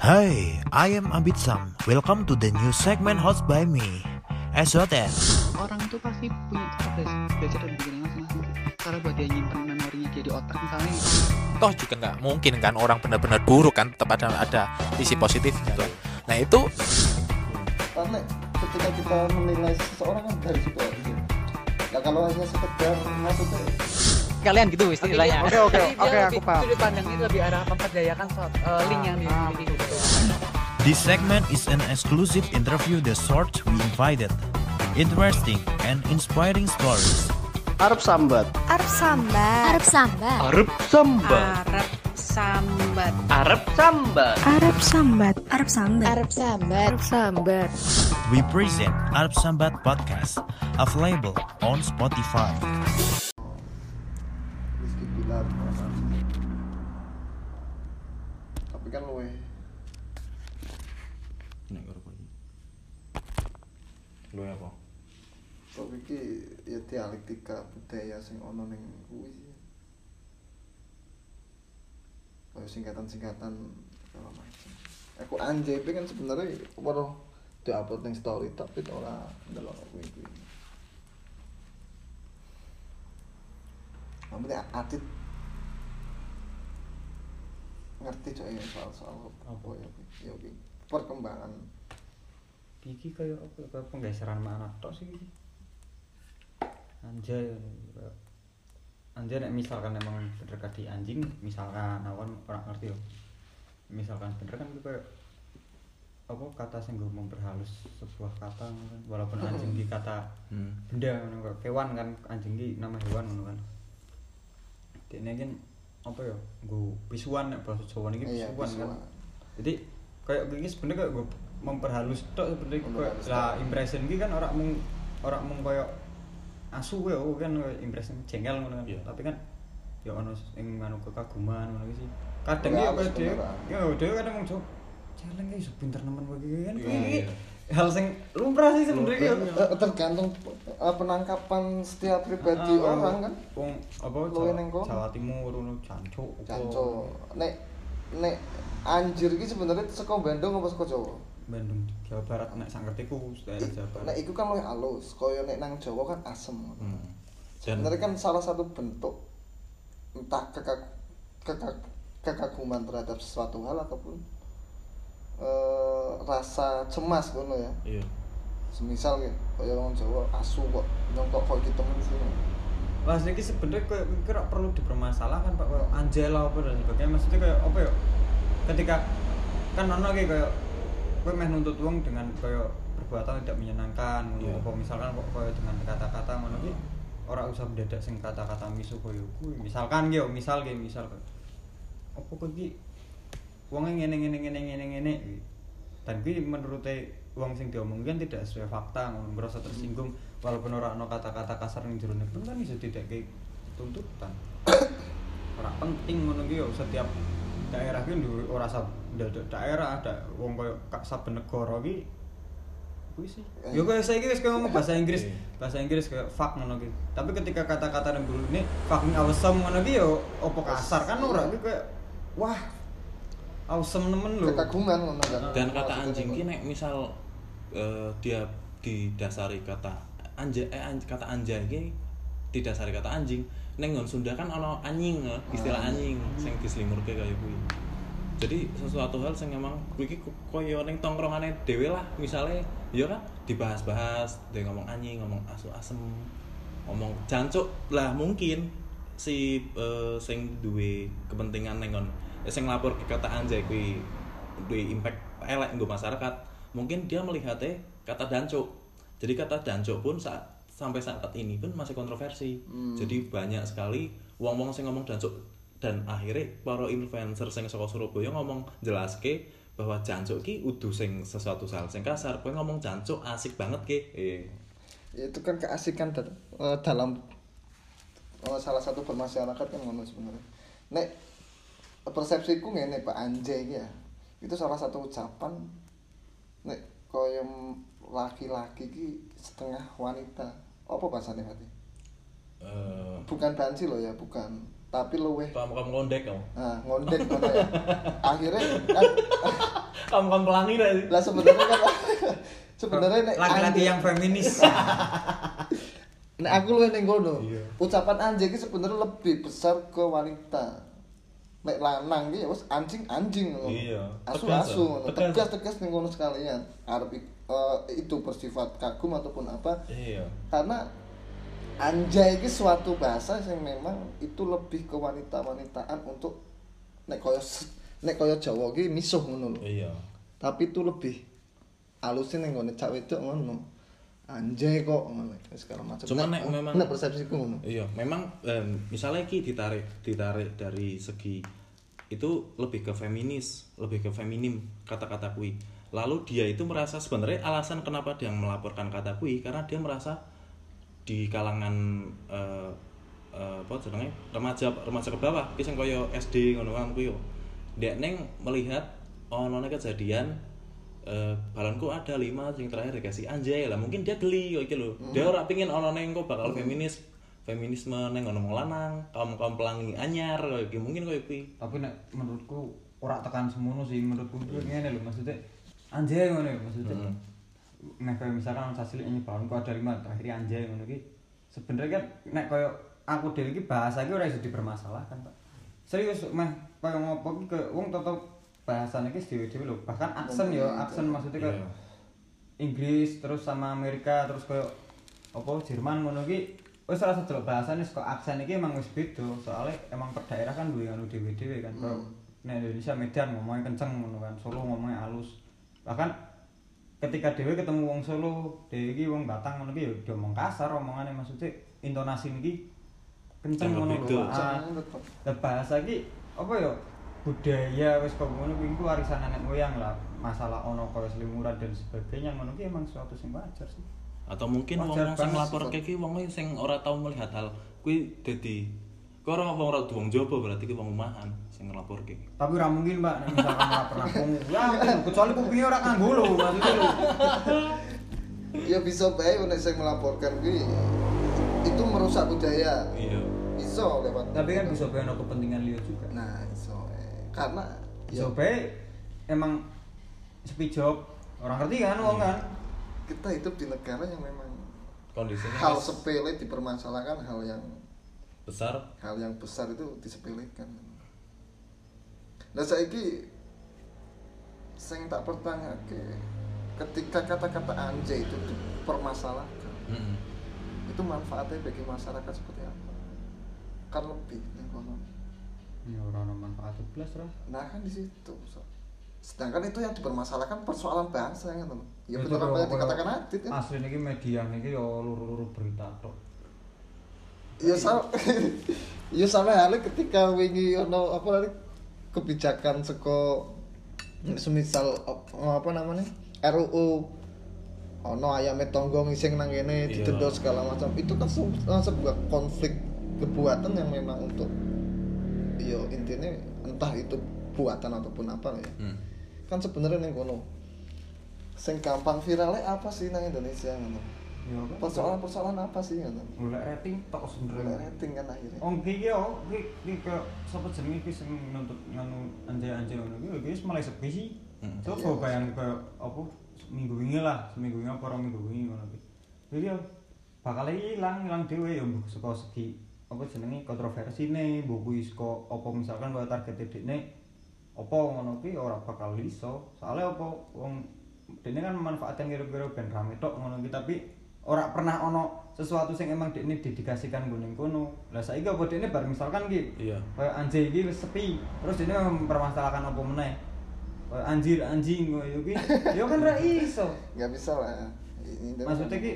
Hi, I am Abid Sam. Welcome to the new segment hosted by me, SOTN. orang tuh pasti punya cara belajar, dan pikirannya masing-masing cara buat dia nyimpen memorinya jadi otak misalnya toh juga nggak mungkin kan orang benar-benar buruk kan tetap ada ada sisi positif gitu nah itu karena ketika kita menilai seseorang kan dari situ aja nah kalau hanya sekedar maksudnya kalian gitu istilahnya Oke, oke, oke, aku paham. sudut pandang ini lebih arah memperdayakan so- eh, link yang dimiliki gitu This segment is an exclusive interview the sort we invited. Interesting and inspiring stories. Arab sambat. Arab sambat. Arab sambat. Arab sambat. Arab sambat. Arab sambat. Arab sambat. Arab sambat. Arab sambat. Arab sambat. We present Arab Sambat Podcast, available on Spotify. Lu apa? Tapi ki ya dialektika budaya sing ono ning kuwi sih? Kayak singkatan-singkatan segala macam aku anjay kan sebenarnya baru di upload ning story tapi ora ndelok kuwi kuwi. Namun atit ngerti coy soal-soal apa? ya kuwi. perkembangan iki kayak apa kayak penggeseran mana tok sih iki. Anjay anjay nek misalkan emang bener kadi anjing misalkan awan orang ngerti yo. Misalkan bener kan itu kayak apa kata sing gue memperhalus sebuah kata kan. Walaupun anjing di kata hmm. benda kayak kewan kan anjing ki nama hewan ngono kan. Ini kan apa ya gue pisuan nek bahasa Jawa ini Iya, pisuan kan. jadi kayak gini sebenarnya kayak gue memperhalus tok sebenarnya Memperhalus lah impression gini kan orang mung orang mung kayak asu ya oh, kan impression jengkel ngono kan. Iya. tapi kan ya ono sing anu kekaguman ngono sih. Kadang Ya, dia beneran. ya dia kadang ngomong celeng kayak iso pinter nemen kowe kan. Iya, iya. hal sing lumrah sih sebenarnya Eh, tergantung eh, penangkapan setiap pribadi Ah, orang kan. Wong apa Jawa. Jawa Timur ngono jancuk apa. Janco nek nek anjir iki sebenarnya saka Bandung apa saka Jawa Bandung Jawa Barat nek sangkertiku daerah Jawa Barat. Nek iku kan luwih halus kaya nek nang Jawa kan asem. Hmm. Sebenarnya kan salah satu bentuk entah kekag kekag kekaguman terhadap sesuatu hal ataupun eh, rasa cemas ngono ya. Iya. Semisal ya kaya wong Jawa asu kok nyongkok kok iki temen sih Wah, ini sebenarnya kayak kira perlu dipermasalahkan Pak. Kayak Angela apa dan sebagainya. Maksudnya kayak apa ya? Ketika kan ono kayak kowe meh nuntut uang dengan kayak perbuatan tidak menyenangkan Iya. apa misalkan kok kayak dengan kata-kata ngono ki ora usah mendadak sing kata-kata misu koyo kuwi. Misalkan yo, misal ki misal apa kowe ki wonge ngene ngene ngene ngene ngene. Dan ki menurut uang sing diomongin tidak sesuai fakta ngono. Merasa tersinggung walaupun ora ono kata-kata kasar ning jero pun kan iso tidak kayak tuntutan. Ora penting ngono ki yo setiap daerah ki ora sab ndak- daerah ada wong koyo kak saben negara ki kuwi sih. Yo koyo saiki wis koyo ngomong bahasa Inggris Iya. bahasa Inggris kayak fuck ngono ki. Tapi ketika kata-kata yang dulu ini fucking awesome ngono ki yo opo kasar kan ora ki kayak wah awesome nemen lho. Kekaguman ngono kan. Dan kata anjing ki nek misal eh, dia didasari kata anja eh anj- kata anjay ki didasari kata anjing neng nggon Sunda kan ono anjing eh, istilah anjing sing dislimurke kaya kuwi jadi sesuatu hal sing emang kuwi ki ko- koyo ning tongkrongane dhewe lah. Misale ya kan dibahas-bahas dia ngomong anjing ngomong asu asem ngomong jancuk. Lah mungkin si eh, sing duwe kepentingan neng nggon eh, sing lapor ke kata anjay kuwi duwe impact elek nggo masyarakat mungkin dia melihatnya kata dancuk jadi kata dancuk pun saat sampai saat ini pun masih kontroversi. Hmm. jadi banyak sekali wong-wong sing ngomong dancuk dan akhirnya para influencer sing saka Surabaya ngomong jelaske bahwa jancuk ki udu sing sesuatu hal sing kasar. Kowe ngomong jancuk asik banget ki eh itu kan keasikan eh, dalam eh, salah satu bermasyarakat kan ngono sebenarnya. Nek persepsiku ngene Pak Anjay ya. Itu salah satu ucapan nek kaya laki-laki ki setengah wanita. Apa bahasanya Fatih? eh. Bukan banci loh ya bukan tapi luweh kamu kamu ngondek kamu? Nah ngondek ya akhirnya kan kamu pelangi dah sih lah sebenarnya kan sebenarnya nek laki-laki yang feminis. Nek aku luwih ning kono Iya. ucapan anjing iki sebenarnya lebih besar ke wanita. Nek lanang iki ya wis anjing anjing ngono. Iya. asu Tegas, asu ngono. tegas. tegas tegas ning sekalian. Arep eh, itu bersifat kagum ataupun apa. Iya. Karena anjay iki suatu bahasa yang memang itu lebih ke wanita-wanitaan untuk nek koyo nek koyo Jawa iki misuh ngono lho. iya Tapi itu lebih alusin ning ngene cak wedok ngono. Anjay kok ngono segala macam. Cuman nek memang- nek persepsiku ngono. Iya, memang em, misalnya ki ditarik ditarik dari segi itu lebih ke feminis, lebih ke feminim kata-kata kui. Lalu dia itu merasa sebenarnya alasan kenapa dia melaporkan kata kui karena dia merasa di kalangan eh, eh, apa jenenge? Remaja remaja ke bawah. Ki sing kaya SD ngono kan kuwi yo. Neng melihat ono kejadian eh balonku ada lima yang terakhir dikasih anjay lah. Mungkin dia geli kok iki lho. Dia ora pengin ono neng kok bakal feminis feminisme neng ono wong lanang kaum kaum pelangi anyar kok iki mungkin kok iki. Tapi nek menurutku ora tekan semono sih. Menurutku itu ngene lho maksudnya anjay ngono ya maksudnya. Hmm. Nek kayak misalkan orang sasilik ini balonku ada lima akhirnya anjay ngono ki. Sebenarnya kan nek koyo aku dhewe iki bahasa iki ora iso dipermasalahkan Pak. Serius meh koyo ngopo ki ke wong tetep bahasane ki dhewe-dhewe lho. Bahkan aksen ya aksen maksudnya kayak Iya. Inggris terus sama Amerika terus koyo apa Jerman ngono ki. Wis ora sedelok bahasane kok aksen iki emang wis beda. Soalnya emang per daerah kan duwe anu dhewe-dhewe kan. Kalau nek Indonesia Medan ngomongnya kenceng ngono kan Solo ngomongnya halus. Bahkan ketika dhewe ketemu wong Solo dhewe iki wong Batang ngono ki ya diomong kasar omongane maksudnya intonasi niki kenceng ngono lho Ah, lah bahasa iki apa ya? Budaya wis kok ngono kuwi iku warisan nenek moyang lah. Masalah ono kaya selimuran dan sebagainya ngono ki emang suatu sing wajar sih. Atau mungkin wong sing kayak iki wong sing ora tau melihat hal kuwi dadi kok ora wong ora wong Jawa berarti ki wong umahan sing ngelapor kayak tapi ora mungkin mbak nek misalkan ora pernah ya mungkin kecuali kupingnya ora kanggo lho maksudnya lho. Ya bisa bae nek sing melaporkan kuwi. Itu merusak budaya. iya. Bisa lewat. tapi kan bisa bae ono kepentingan liya juga. Nah, iso. eh. Karena ya bisa bae emang sepi job. Orang ngerti kan wong kan? Kita hidup di negara yang memang kondisinya hal sepele dipermasalahkan hal yang besar. Hal yang besar itu disepelekan. Nah saiki sing tak pertanyake ketika kata-kata anjay itu dipermasalahkan Mm-mm. itu manfaatnya bagi masyarakat seperti apa? Kan lebih ya ora ono manfaat blas ra nah kan di situ so. sedangkan itu yang dipermasalahkan persoalan bahasa kan ya Ya, betul itu apa yang dikatakan Adit kan asli niki media niki ya luru-luru berita tok ya sama ya sama halnya ketika wingi ono apa tadi kebijakan seko semisal apa namanya RUU ono ayame tonggo ngising nang kene Iya. didenda segala macam itu kan se- sebuah konflik kebuatan yang memang untuk ya intinya entah itu buatan ataupun apa ya Hmm. kan sebenarnya ning kono sing gampang viralnya apa sih nang Indonesia ngono persoalan-persoalan apa sih ngono golek rating tok sebenarnya rating kan akhirnya Oh, iki yo, iki iki ke sapa jenenge iki sing nuntut nganu anjay-anjay ngono iki wis mulai sepi sih. Hmm. Coba Iya, bayang ke apa seminggu wingi lah, seminggu wingi apa rong minggu wingi ngono iki. Jadi yo bakal ilang, ilang dhewe yo mbok saka segi apa jenenge kontroversi nih, mbok kuwi saka apa misalkan kaya target dekne apa ngono ki ora bakal iso. Soalnya apa wong dene kan memanfaatkan kira-kira ben rame tok ngono tapi ora pernah ono sesuatu sing emang dekne dedikasikan nggo ning kono. Lah saiki apa dekne bar misalkan ki iya Kayak anjing iki wis sepi, terus dia mempermasalahkan apa meneh. Kayak anjir anjing koyo iki. Ya kan ra iso. nggak bisa lah Ini- ini- Maksudnya ki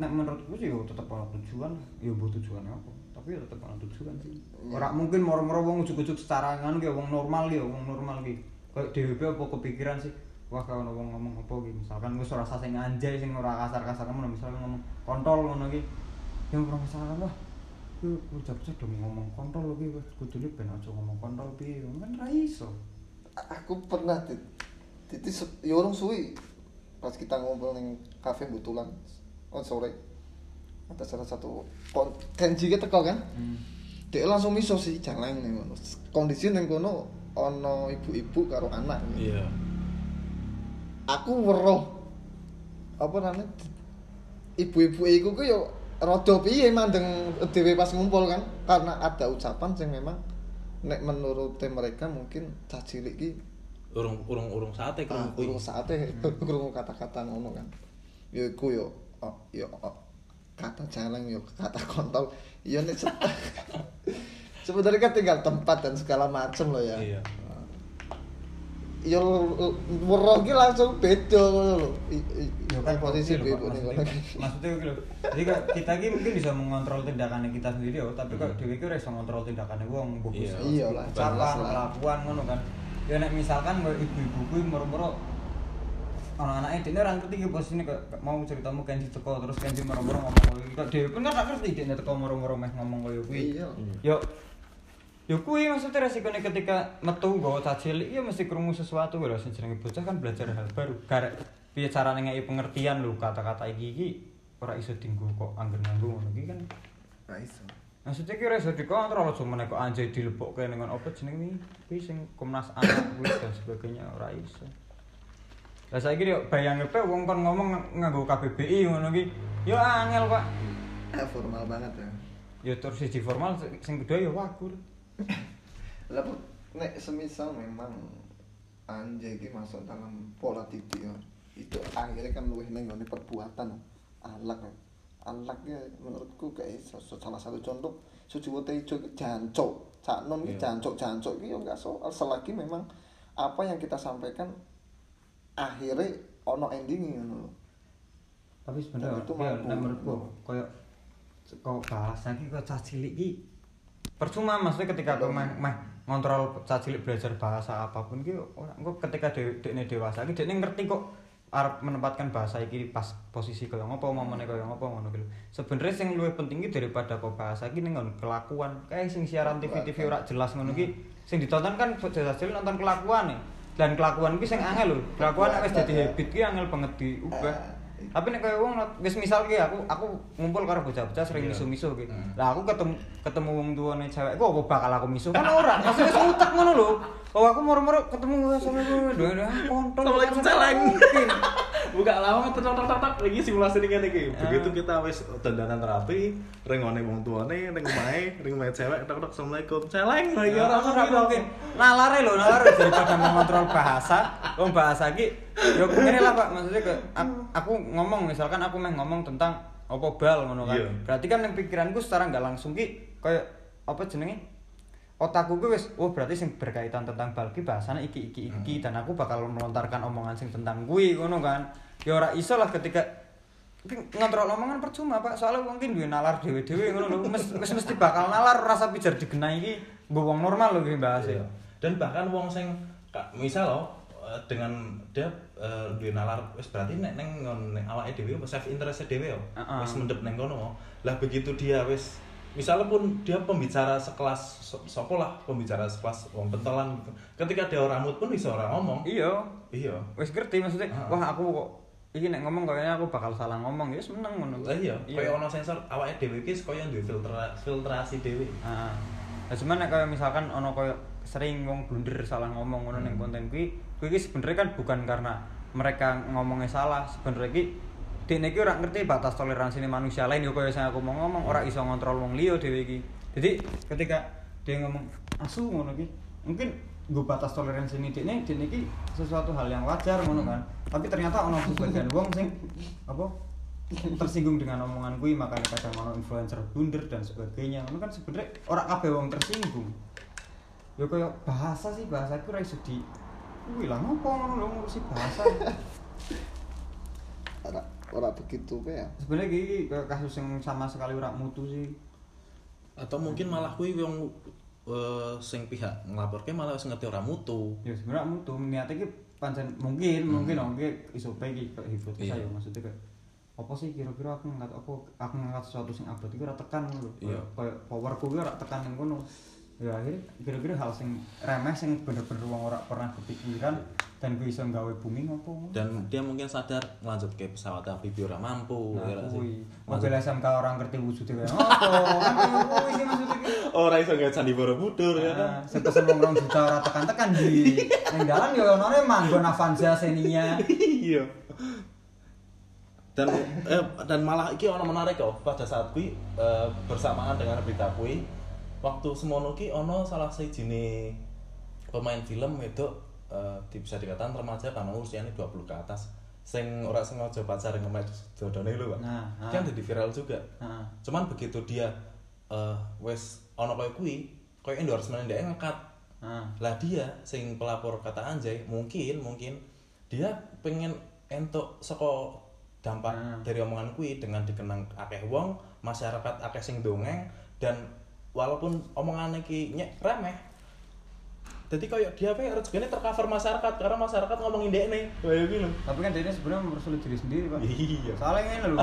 nek menurutku sih yo tetep ana tujuan, yo mbok tujuan apa. Tapi yo tetep ana tujuan sih. Iya. Ora mungkin moro-moro wong ujuk-ujuk secara nganu ki wong normal ki, wong normal ki. Kayak DWP apa kepikiran sih? Wah kalau ono wong ngomong apa ki, misalkan wis ora sing anjay sing ora kasar-kasar ngono, misalkan ngomong kontol ngono ki. Yang ora misalkan wah Ku ucap-ucap dong ngomong kontol lagi, kudune ben aja ngomong kontol piye, kan ra iso. aku pernah tit titis ya orang suwi. Pas kita ngobrol neng kafe butulan oh sore ada salah satu kenji kita teko kan? Hmm. dia langsung miso sih jalan nih ngono. Kondisi neng kono ono ibu-ibu karo anak. Iya aku weruh. Apa namanya? Ibu-ibu iku ku yo rada piye mandeng dhewe pas ngumpul kan? Karena ada ucapan yang memang nek menurut mereka mungkin cah cilik ki urung urung urung sate ah, krungu kuwi. kurang saate kurang kata-kata ngono kan. Yo iku yo oh, yo oh, kata celeng yo kata kontol. Yo nek sebenarnya kan tinggal tempat dan segala macem loh ya. Iya. Yo weruh ki langsung beda ngono lho i- Ya kan posisi Pak. ning maksudnya, kono maksudnya gitu lho. Jadi kok kita ki mungkin bisa mengontrol tindakannya kita sendiri ya, tapi kok dhewe ki ora iso ngontrol tindakannya wong mbok Iya. Iya lah, lah. kelakuan ngono kan. Ya nek misalkan ibu-ibu kuwi moro-moro anak-anaknya dene ora ngerti ki posisine kok mau ceritamu Kenji teko terus Kenji moro-moro ngomong koyo iki. Kok dhewe pun kan gak ngerti dene teko moro-moro meh ngomong koyo kuwi. iya Yo Yo kuwi maksudnya resikonya ketika metu nggawa cah cilik ya mesti krungu sesuatu lho sing jenenge bocah kan belajar hal baru. Garek piye carane ngeki pengertian lho kata-kata iki iki ora iso dienggo kok angger nganggo ngono iki kan. ra iso Maksudnya ki ora iso dikontrol aja meneh kok anjay dilebokke dengan apa jenenge kuwi sing Komnas Anak kuwi dan sebagainya ora iso. Lah saiki yo bayangke pe wong kon ngomong nganggo KBBI ngono ki yo angel Pak. Eh, formal banget ya Yo terus siji formal sing kedua yo wakur. Lah nek semisal memang anjay masuk dalam pola titik ya itu akhirnya kan luwih neng ngene perbuatan alak ya. alak ya menurutku kayak sa- sa- salah satu contoh sujuwote ijo ki jancuk cak non ki Iya. jancuk jancuk ki yo enggak soal selagi memang apa yang kita sampaikan akhirnya ono endingnya ngono lho. tapi sebenarnya itu menurutku koyo kok bahasa iki kok cah cilik iki percuma maksudnya ketika kau meh, meh ngontrol cilik belajar bahasa apa pun ki ora engko ketika de, dekne dewasa iki dekne ngerti kok arep menempatkan bahasa iki pas posisi kaya ngopo momone kaya ngopo ngono ki lho. Sebenarnya sing luwih penting ki daripada kok bahasa iki ning nggon kelakuan. Kayak sing siaran TV-TV ora jelas ngono ki sing ditonton kan cilik nonton kelakuan Dan kelakuan ki sing angel lho. Kelakuan nek wis dadi habit ki angel banget diubah. Tapi nek kaya wong wis misal ki aku aku ngumpul karo bocah-bocah sering Iya. misu-misu ki. Lah aku ketemu ketemu wong tuane cewek kok apa bakal aku misu? Kan ora, maksudnya utek ngono lho. Oh aku moro-moro ketemu sama gue, doa kontol. Assalamualaikum, kan celeng. Buka lawang tek tek tek lagi simulasi ngene iki. Ah. Begitu kita wis dandanan rapi, ring ngone wong tuane, ring omahe, ring omahe cewek, tek tek assalamualaikum. Celeng lagi Ya, ora ora mungkin. Nalare lho, nalare daripada mengontrol bahasa, wong bahasa iki yo ngene lah Pak, maksudnya ke aku, ngomong misalkan aku meh ngomong tentang apa bal ngono kan. Iya. Berarti kan yang pikiranku secara nggak langsung ki kayak apa jenenge? Otakku gue wis, oh berarti sing berkaitan tentang bal ki bahasane iki iki iki dan aku bakal melontarkan omongan sing tentang kuwi ngono kan. Ya ora iso lah ketika ngontrol omongan percuma pak soalnya mungkin duwe nalar dewe-dewe ngono lho Mes- wis mesti bakal nalar rasa pijar digenai iki nggo wong normal lho iki bahas Iya. Dan bahkan wong sing misal loh eh, dengan dia duwe nalar wis berarti nek neng ngon ning awake dhewe self interest dhewe yo. Heeh. Wis mendep neng kono. Lah begitu dia wis misalnya pun dia pembicara sekelas so- sopo lah pembicara sekelas wong pentolan gitu. Ketika dia orang mood pun bisa orang ngomong. iya Iya. wis ngerti maksudnya Heeh. wah aku kok iki nek ngomong kayaknya aku bakal salah ngomong ya seneng ngono Lah iya, kaya ono sensor awake dhewe iki kaya duwe filtra filtrasi dhewe. Heeh. Lah cuman nek kaya misalkan ono kaya sering wong blunder salah ngomong ngono ning konten kuwi, kuwi sebenarnya kan bukan karena mereka ngomongnya salah, sebenarnya iki dene iki ora ngerti batas toleransi manusia lain yo kaya sing aku mau ngomong ora iso ngontrol wong liya dhewe iki. Jadi ketika dia ngomong asu ngono iki, mungkin gue batas toleransi ini dene dene iki sesuatu hal yang wajar ngono kan. Tapi ternyata ono sebagian wong sing apa tersinggung dengan omongan gue makanya kadang mau influencer blunder dan sebagainya itu kan sebenarnya orang kabeh wong tersinggung kayak bahasa sih bahasa itu ora iso di lah ngopo ngono lho ngurusi bahasa ora begitu pe ya sebenarnya iki kayak kasus yang sama sekali ora mutu sih Atau mungkin malah kuwi wong eh, sing pihak nglaporke malah wis ngerti ora mutu. ya sebenarnya mutu niatnya iki pancen mungkin mungkin oke iso pe iki kayak hipotesa Iya. ya maksudnya kayak apa sih kira-kira aku ngangkat apa aku ngangkat sesuatu sing abot iki ora tekan ngono lho Iya. kayak powerku ora tekan ning kono ya akhirnya kira-kira hal sing remeh sing bener-bener wong ora pernah kepikiran dan gue iso gawe booming apa dan dia mungkin sadar lanjut ke pesawat amfibi ora mampu nah ya sih? Maksud- mobil SMK orang ngerti wujudnya kayak apa kan kuwi sih maksudnya ki ora iso gawe candi Borobudur ya kan? Nah, sing pesen wong rong juta ora tekan-tekan di. Ning dalan ya ono manggon Avanza Xenia. Iya. Dan eh, dan malah iki ono menarik kok pada saat kui eh, bersamaan dengan berita kui waktu semono ki ono salah sejine pemain film itu eh, di- bisa dikatakan remaja karena usianya 20 ke atas sing ora sengaja pacaran sama dodone lho Pak. Nah, ah. kan jadi viral juga Heeh. cuman begitu dia eh wes ono koyo kui koyo endorsement dia ngangkat Heeh. lah dia sing pelapor kata anjay mungkin mungkin dia pengen entuk saka dampak Hmm. dari omongan kui dengan dikenang akeh wong masyarakat akeh sing dongeng dan walaupun omongan iki nyek remeh. Jadi kayak dia apa rezekinya tercover masyarakat karena masyarakat ngomongin dia nih kayak gitu tapi kan dia sebenarnya mempersulit diri sendiri pak. Iya. Soalnya ini loh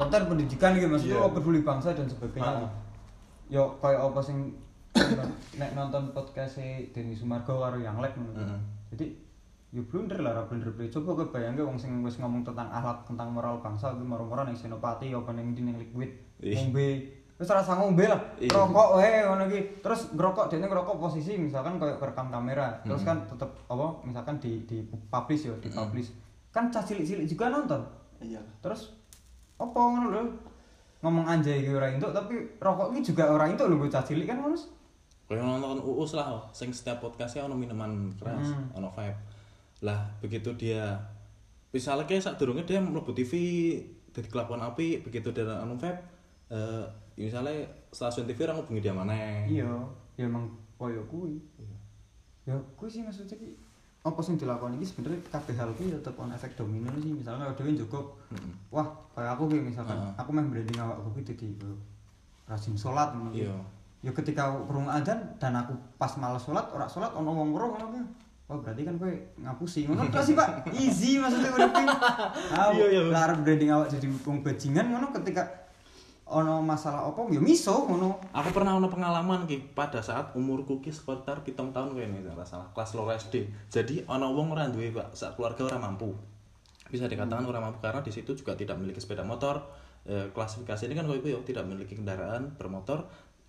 konten pendidikan gitu maksudnya oh, peduli bangsa dan sebagainya. Yo kayak apa sing nek nonton podcast Denny Sumargo karo yang lek ngono. Mm-mm. jadi yo blunder lah ra blunder. Blunder coba kowe bayangke wong sing wis ngomong tentang akhlak tentang moral bangsa kuwi moro-moro ning senopati apa ning ndi ning liquid Ih. ngombe wis rasa ngombe lah Iya. rokok wae ngono iki. Terus ngerokok dene ngerokok posisi misalkan kayak kerekam kamera. Terus kan tetep apa misalkan di di publish yo di publish. Kan cah cilik-cilik juga nonton. Iya. Terus apa ngono lho. Ngomong anjay iki ora entuk tapi rokok iki juga ora entuk lho bocah cilik kan ngono Kayak nonton uus lah, oh. sing setiap podcastnya ono minuman keras, Hmm. ono vibe. Lah begitu dia, misalnya kayak saat durungnya dia mlebu TV, jadi kelakuan api, begitu dia anu vibe, eh misalnya stasiun TV orang hubungi dia mana? iya ya emang koyo kuwi ya kuwi sih maksudnya ki apa sing dilakoni iki sebenarnya kabeh hal ki tetep on efek domino sih misalnya kalau dhewe njogo wah kayak aku ki misalkan aku main branding awakku ki dadi rajin salat ngono ki. Iya. ya ketika krungu adzan dan aku pas males salat ora salat ono wong weruh ngono ki Oh berarti kan kowe ngapusi ngono terus sih Pak. Easy maksudnya urip ki. Ah, Iya, iya. arep branding awak jadi wong bajingan ngono ketika ono masalah apa ya miso ngono. Aku pernah ono pengalaman ki pada saat umurku ki sekitar pitung tahun kayak ini salah salah kelas loro SD. Jadi ono wong ora duwe pak, sak keluarga ora mampu. Bisa dikatakan ora mampu karena di situ juga tidak memiliki sepeda motor. Eh, klasifikasi ini kan koyo ya tidak memiliki kendaraan bermotor.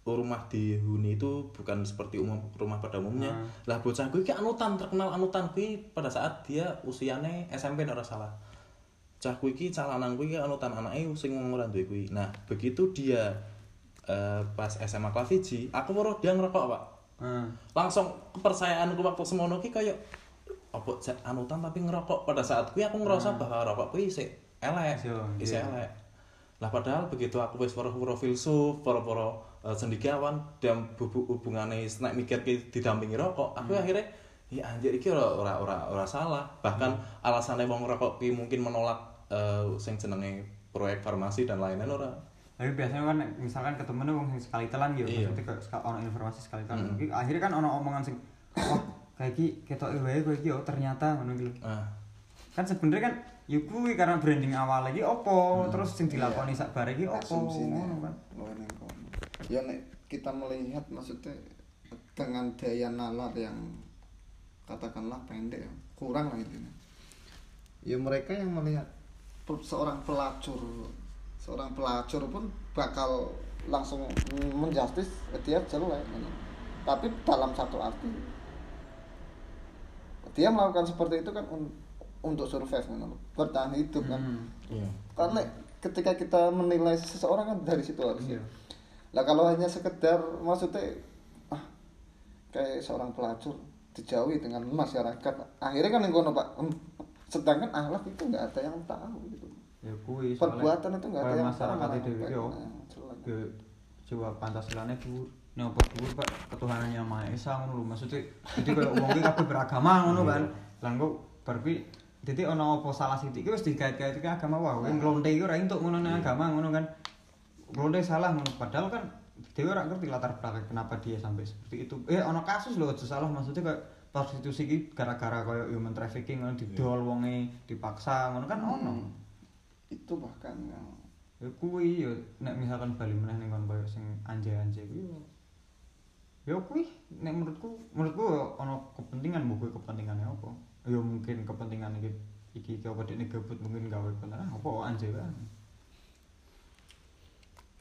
Rumah di Huni itu bukan seperti umum rumah pada umumnya. Lah bocah gue ki anutan terkenal anutan kuwi pada saat dia usianya SMP ora salah. Cah kuwi iki cah lanang kuwi ki anutan anake sing wong ora duwe kuwi. Nah, begitu dia eh, pas SMA kelas 1, aku weruh dia ngerokok, Pak. Heeh. Langsung kepercayaanku waktu semono ki kayak apa anutan tapi ngerokok pada saat kuwi aku ngerasa bahwa rokok kuwi isih elek, Iya, isih iya. elek. Lah padahal begitu aku wis weruh-weruh filsuf, poro-poro eh, cendekiawan dan bubuk hubungane nek mikir ki didampingi rokok, aku akhirnya ya anjir iki ora ora ora, ora salah. Bahkan alasannya wong ngerokok ki mungkin menolak eh, sing jenenge proyek farmasi dan lain-lain ora. Tapi biasanya kan misalkan ketemu wong sing sekali telan gitu, Iya. maksudnya ono informasi sekali telan. Iki Akhirnya kan ono omongan sing wah kayak iki ketoke wae kowe iki oh ternyata ngono iki lho. Ah, Kan sebenarnya kan ya kuwi karena branding awal lagi opo, terus sing dilakoni sak bare iki opo ngono kan. ya nek kita melihat maksudnya dengan daya nalar yang katakanlah pendek ya, kurang lah intinya ya mereka yang melihat seorang pelacur seorang pelacur pun bakal langsung menjustis dia jelek gitu. tapi dalam satu arti dia melakukan seperti itu kan un- untuk survive loh. bertahan hidup kan Hmm. iya. karena ketika kita menilai seseorang kan dari situ harusnya Iya. lah kalau hanya sekedar maksudnya ah kayak seorang pelacur dijauhi dengan masyarakat akhirnya kan yang kono pak sedangkan akhlak itu nggak ada yang tahu gitu Ya kuwi Perbuatan itu nggak ada yang masyarakat tahu, itu yo. Nah. Ke coba dhuwur. Nek apa dhuwur Pak ketuhanan yang Maha Esa ngono lho maksudnya. Jadi kalau iki kabeh beragama ngono kan. Lah engko bar kuwi dadi ana apa salah sithik iki wis digait-gait ke agama wah kowe nglonte iki ora entuk ngono nang agama ngono kan. Nglonte salah ngono padahal kan Dewa ora ngerti latar belakang kenapa dia sampai seperti itu. Eh ana kasus aja salah maksudnya kayak prostitusi iki gara-gara kayak human trafficking ngono didol wonge dipaksa ngono kan ono. itu bahkan ya, Ya kuwi ya nek misalkan bali meneh ning kon koyo sing anjay-anjay kuwi. Ya ya kuwi nek menurutku menurutku ya ana kepentingan mbok kuwi kepentingannya apa? Ya mungkin kepentingan iki iki iki apa dekne gabut mungkin gawe ah, apa anjir kan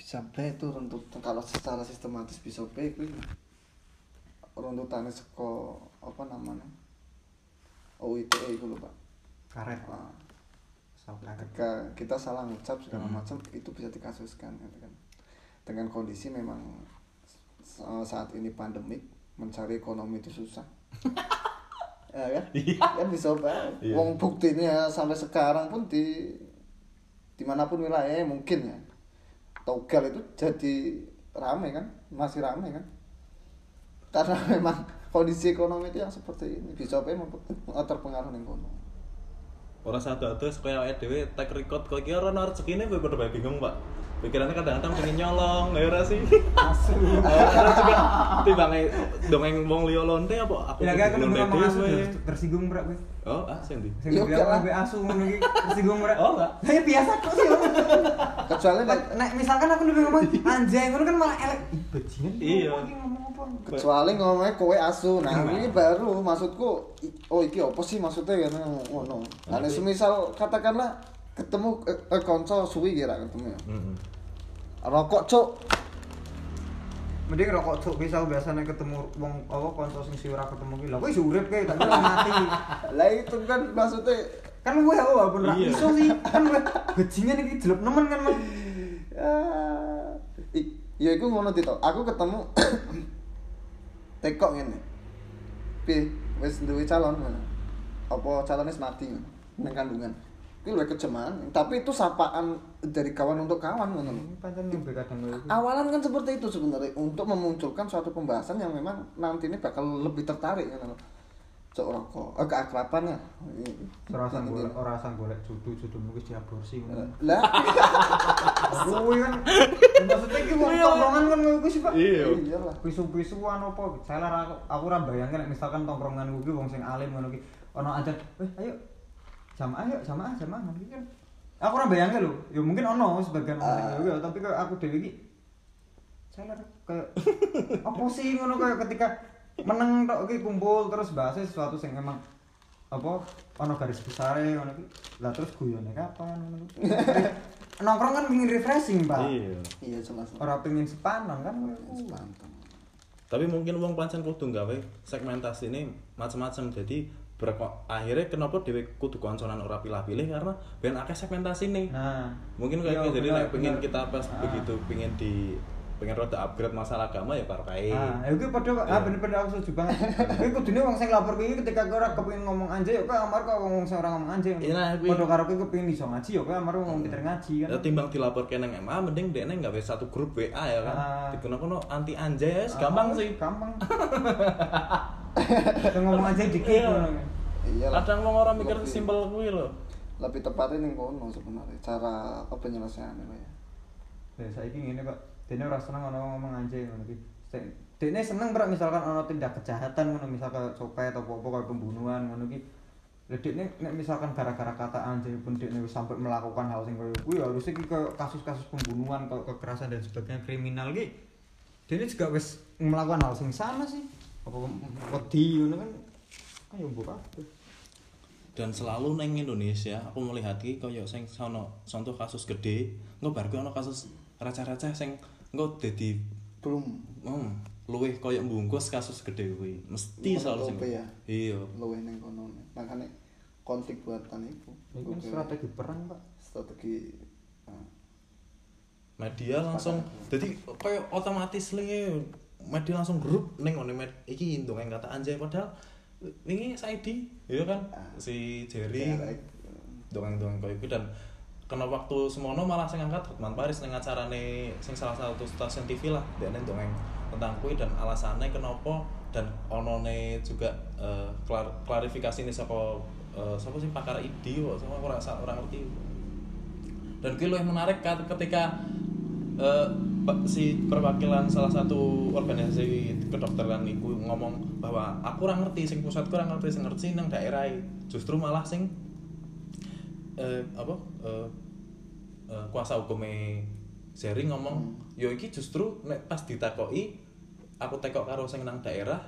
bisa bae itu runtut kalau secara sistematis bisa bae kuwi runtutannya seko apa namanya? UITE itu lho Pak. Karet. Ah, karet. Ketika kita salah ngucap segala Hmm. macam itu bisa dikasuskan gitu kan. Dengan kondisi memang saat ini pandemik mencari ekonomi itu susah. Ya kan? Kan bisa banget Iya. wong buktinya sampai sekarang pun di di mana pun wilayahnya mungkin ya Togal itu jadi ramai kan? Masih ramai kan? Karena memang kondisi ekonomi itu yang seperti ini. Bisa apa emang terpengaruh ning kono. Ora satu-satu supaya awake dhewe tag record kok iki ora ono rezekine kowe padha bae bingung, Pak. Pikirannya kadang-kadang pengen nyolong, ya ora sih? asu Ora juga timbange dongeng wong liya lonte apa? Aku ya gak lonte ngomong asu tersinggung berak kowe Oh, ah sing ndi? sing kowe asu ngono iki tersinggung berak Oh, enggak. saya biasa kok sih kecuali nek misalkan aku lebih ngomong anjay ngono kan malah elek. Bajingan. Iya. kecuali ngomongnya kowe asu. Nah ini baru maksudku oh iki apa sih maksudnya kan ngono nah nek semisal katakanlah ketemu eh, eh, konco suwi kira ketemu. Ya Heeh. Rokok cuk. Mending rokok cuk. Bisa biasanya ketemu wong apa kanca sing si ora ketemu ki. Lha kowe iso urip kae kira mati. Lah itu kan maksudnya kan gue oh walaupun ra Iya. iso sih. Kan gue bajingan iki jelek nemen kan Mas? I- ya iku ngono Tito aku ketemu tekok ngene. Pi wis duwe calon apa calonnya mati nang kandungan iki luwih kejeman tapi itu sapaan dari kawan untuk kawan ngono awalan kan seperti itu sebenarnya untuk memunculkan suatu pembahasan yang memang nanti ini bakal lebih tertarik kan loh. Cok rokok, eh, keakraban ya. ora sang golek ora sang golek judu judu mungkin diaborsi ngono. Lah, kuwi kan maksudnya iki wong tongkrongan kan kowe sih Pak? Iya. iyalah. pisu-pisuan apa? Salah aku aku ora nek misalkan tongkrongan kuwi wong sing alim ngono ki ana aja eh ayo jamaah yuk jamaah jamaah ngono ki kan aku ora bayangke lho ya mungkin ono sebagian orang Ah. ya tapi kayak aku dhewe iki salah kayak apa sih ngono kayak ketika meneng tok ki kumpul terus bahas sesuatu sing emang apa ono garis besar ngono ki lah terus guyone kapan ngono nongkrong kan pengin refreshing pak Iya. Iya jelas. ora pengin sepanon kan Mantap. Tapi mungkin wong pancen kudu gawe segmentasi ini macam-macam. Jadi berko akhirnya kenapa dhewe kudu konconan ora pilih-pilih karena ben akeh segmentasi nih. nah Mungkin Iya, kayak jadi benar, nek pengen kita pas Ah. begitu pengen di pengen rada upgrade masalah agama ya partai. Ah, ya gue padha ah bener-bener aku setuju banget. Kowe kudune wong sing lapor iki ketika kowe ora kepengin ngomong anjay, ya kowe amar kok wong sing ora ngomong anjay. Iya, nah, kuwi. Padha karo kowe kepengin iso ngaji, ya kowe amar ngomong pinter ngaji kan. Ya timbang dilaporkan nang MA mending dekne gawe satu grup WA ya kan. Ah. Dikono-kono anti anjay ya, Ah, gampang sih. Gampang. Kita ngomong anjay dikit Iya. Kadang wong orang mikir simpel kuwi lho. Lebih tepatnya ning kono sebenarnya cara apa penyelesaiannya Pak ya. Ya saiki ngene, Pak. Dene ora seneng ono ngomong anjay ngono iki. Dene seneng berak misalkan ono tindak kejahatan ngono misalkan copet atau apa kayak pembunuhan ngono iki. Lah dekne nek misalkan gara-gara kata anjay pun wis sampai melakukan hal sing koyo kuwi harusnya iki kayak kasus-kasus pembunuhan, kayak kekerasan dan sebagainya kriminal iki. Dene juga wis melakukan hal sing sama sih. Apa wedi ngono kan ayo mbok kabeh. dan selalu neng Indonesia aku melihat ki koyo sing sono contoh kasus gede engko bar kuwi ono kasus receh-receh sing engko dadi Belum hmm, luwih koyo mbungkus kasus gede kuwi mesti Menurut selalu sing ya? iya luwih ning kono. Makanya konflik buatan itu. Ini kan strategi perang, Pak. strategi ah, media langsung jadi koyo otomatis li media langsung grup neng ngene med iki ndongeng kata anjay padahal wingi Saidi iya kan? Si Jerry Derek. dongeng-dongeng koyo iku dan kena waktu semono malah sing angkat Hotman Paris ning acarane sing salah satu stasiun TV lah dia dongeng tentang kuwi dan alasannya kenapa dan onone juga eh, klar- klarifikasi ini sapa eh, sapa sih pakar ID kok sama ora ora ngerti. Dan kuwi luwih menarik ketika pa- si perwakilan salah satu organisasi kedokteran iku ngomong bahwa aku ora ngerti sing pusat kurang ngerti sing ngerti nang daerah justru malah sing eh, apa eh, eh, kuasa hukumnya Seri ngomong yo iki justru nek pas ditakoki aku tekok karo sing nang daerah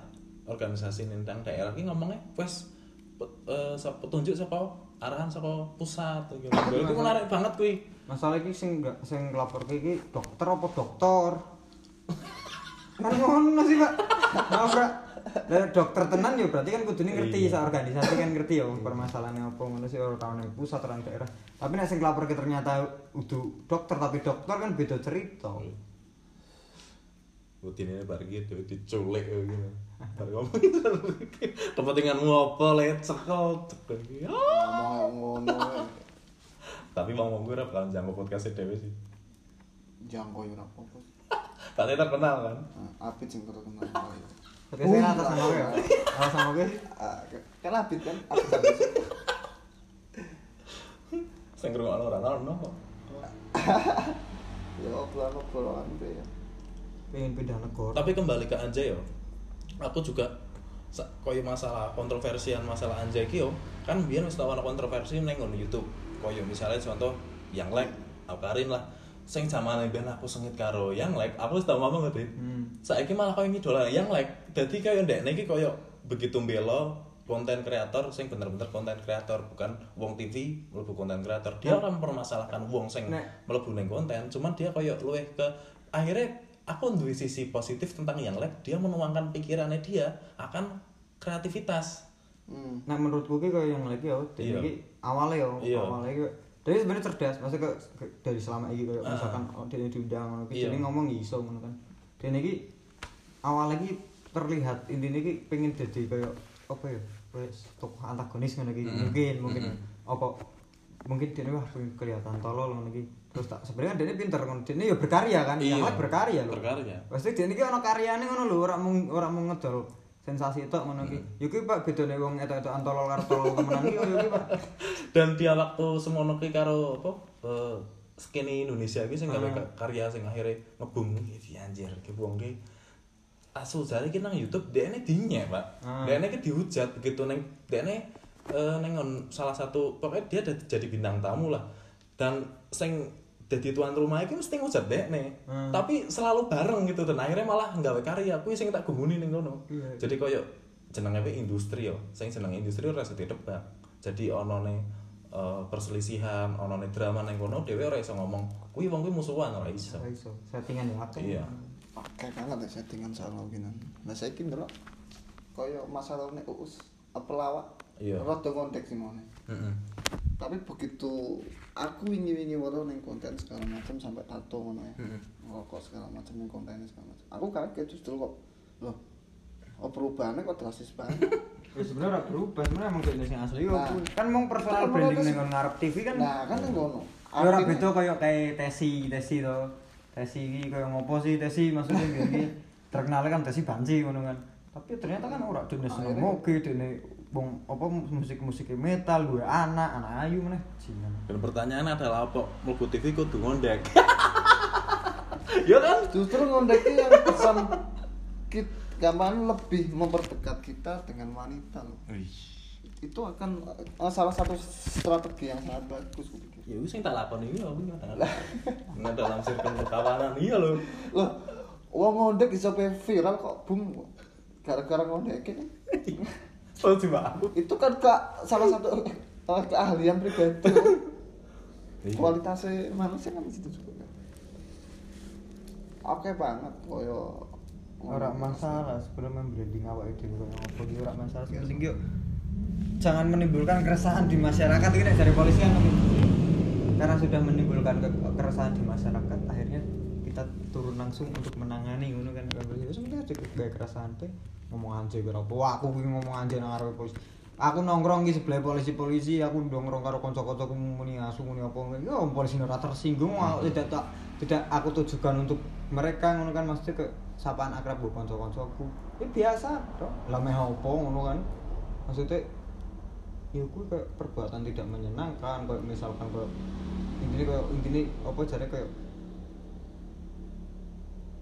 organisasi nang daerah iki ngomongnya wes pet- eh, petunjuk saka arahan saka pusat gitu. Itu menarik banget kuwi. Masalah iki sing enggak sing nglaporke iki dokter apa dokter kan ngono sih pak. Nah, ora Lah dokter tenan ya berarti kan kudune ngerti sak organisasi kan ngerti ya permasalahannya apa ngono sih ora tau ning pusat ora nang daerah. Tapi nek sing nglaporke ternyata udu dokter tapi dokter kan beda cerita. Rutine bar gitu diculik gitu. Bar ngomong kepentinganmu apa let cekel cekel. Ya. ngomong ngono Tapi mau ngomong gue ora bakal jangkau podcast dhewe sih. jangko yo ora apa-apa Katanya terkenal kan. Nah, apit sing terkenal. Oke, saya atas sama gue ya. Atas sama gue sih. Ah, kan apit kan apit apit. Sing ngrungokno ora ono kok. ya obrolan-obrolan itu ya Pengen pindah negara. Tapi kembali ke Anjay yo. Aku juga koyo masalah kontroversian masalah Anjay ki yo. Kan biyen wis ana kontroversi ngono YouTube. Koyo misalnya contoh yang like Karin lah. Sing zamane ben aku sengit karo yang like, aku wis tau ngomong ngerti. Hmm. Saiki malah koyo ngidolan yang like. Dadi koyo ndekne iki koyo begitu mbelo konten kreator sing bener-bener konten kreator bukan wong TV mlebu konten kreator dia orang mempermasalahkan wong sing Nek. mlebu ning konten cuman dia koyo luwih ke akhirnya aku duwe sisi positif tentang yang like dia menuangkan pikirannya dia akan kreativitas hmm. Nah menurutku ki kayak yang lagi ya, Iya. Awalnya ya, Iya. awalnya ki dari sebenarnya cerdas, maksudnya ke, ke- dari selama ini kayak Ah. misalkan oh, dia diundang, ngono Iya. jadi ngomong iso ngono kan. Dan ini awalnya ki terlihat intinya ki pengen jadi kayak apa ya, wes tokoh antagonis ngono ki, Mm. mungkin mungkin Mm. apa mungkin dia wah kelihatan tolol ngono. Terus tak sebenarnya dia pinter ngono, dia ya berkarya kan, Iya. yang lain berkarya loh. berkarya Pasti dia ini ono karyane ngono lho, ora mung ora mung ngedol sensasi tok ngono ki. Yo ki Pak bedone wong etok-etok antolol karo tolol temenan ki yo ki Pak. dan dia waktu semono ki karo apa eh, skene Indonesia ki sing gawe ka- karya sing akhirnya ngebum iki anjir ki wong ki asu jare ki nang YouTube dekne dinyek, Pak. Ah. Dekne ki dihujat begitu neng dekne eh, neng salah satu pokoknya dia dadi- jadi bintang tamu lah. Dan sing jadi tuan rumah iki mesti ngujat dekne. Hmm. Tapi selalu bareng gitu dan akhirnya malah nggawe karya kuwi sing tak gumuni ning kono. Iya. Jadi koyo jenenge kuwi industri yo. Sing jeneng industri ora iso ditebak. Jadi onone eh, perselisihan, onone drama ning kono dhewe ora iso ngomong kuwi wong kuwi musuhan ora iso. Ora iso. Settingan yo akeh. Iya. pakai banget ya settingan sama gini nah saya kira kaya masalah nek uus pelawak Iya. rada kontek sih mau Heeh. tapi begitu aku wingi-wingi weruh ning konten segala macam sampai tato ngono ya Heeh. ngerokok segala macam ning kontennya segala macam aku kaget justru kok loh oh perubahannya kok drastis banget Ya sebenarnya berubah, sebenarnya emang kayak sing asli. Nah. Kan mong personal branding nggon ngarep TV kan. nah kan ning ngono Ya ora Artinya- beda kaya kayak tesi, tesi to. Tesi iki kaya ngopo sih tesi maksudnya gini. Terkenal kan tesi banci ngono kan. Tapi ternyata kan ora dene seneng moge dene wong apa musik-musik metal, duwe anak, anak ayu meneh. Jingan. Dan pertanyaan adalah apa? Mlebu TV kudu ngondek. ya kan? justru ngondeknya yang pesan kita gampang lebih memperdekat kita dengan wanita loh itu akan eh, salah satu strategi yang sangat bagus gue pikir. Ya wis sing tak lakoni iya aku kadang-kadang. Nggak dalam circle perkawanan iya loh. loh wong ngondek bisa pe viral kok boom gara-gara ngondek Oh coba aku. itu kan kak salah satu eh, keahlian pribadi Iya. kualitasnya manusia kan situ juga. Oke banget koyo ora masalah sebelum branding awake dhewe kaya ngopo iki ora masalah. Sing penting yo jangan menimbulkan keresahan di masyarakat. Ini dari polisi kan karena sudah menimbulkan ke- keresahan di masyarakat. Akhirnya kita turun langsung untuk menangani ngono kan. Kalau ya sebenarnya cukup gak keresahan pe ngomong anjir kira apa wah aku kuwi ngomong anjir nang ngarepe polisi. Aku nongkrong di sebelah polisi-polisi aku nongkrong karo kanca-kancaku muni asu muni apa ya polisi ora tersinggung wah, tidak tak tidak aku tujukan untuk mereka ngono kan. Maksudnya ke sapaan akrab bu kanca-kancaku. Ya biasa toh. Lah meh apa ngono kan. Maksudnya ya kuwi kayak perbuatan tidak menyenangkan kayak misalkan kayak intinya kayak intinya apa jadi kayak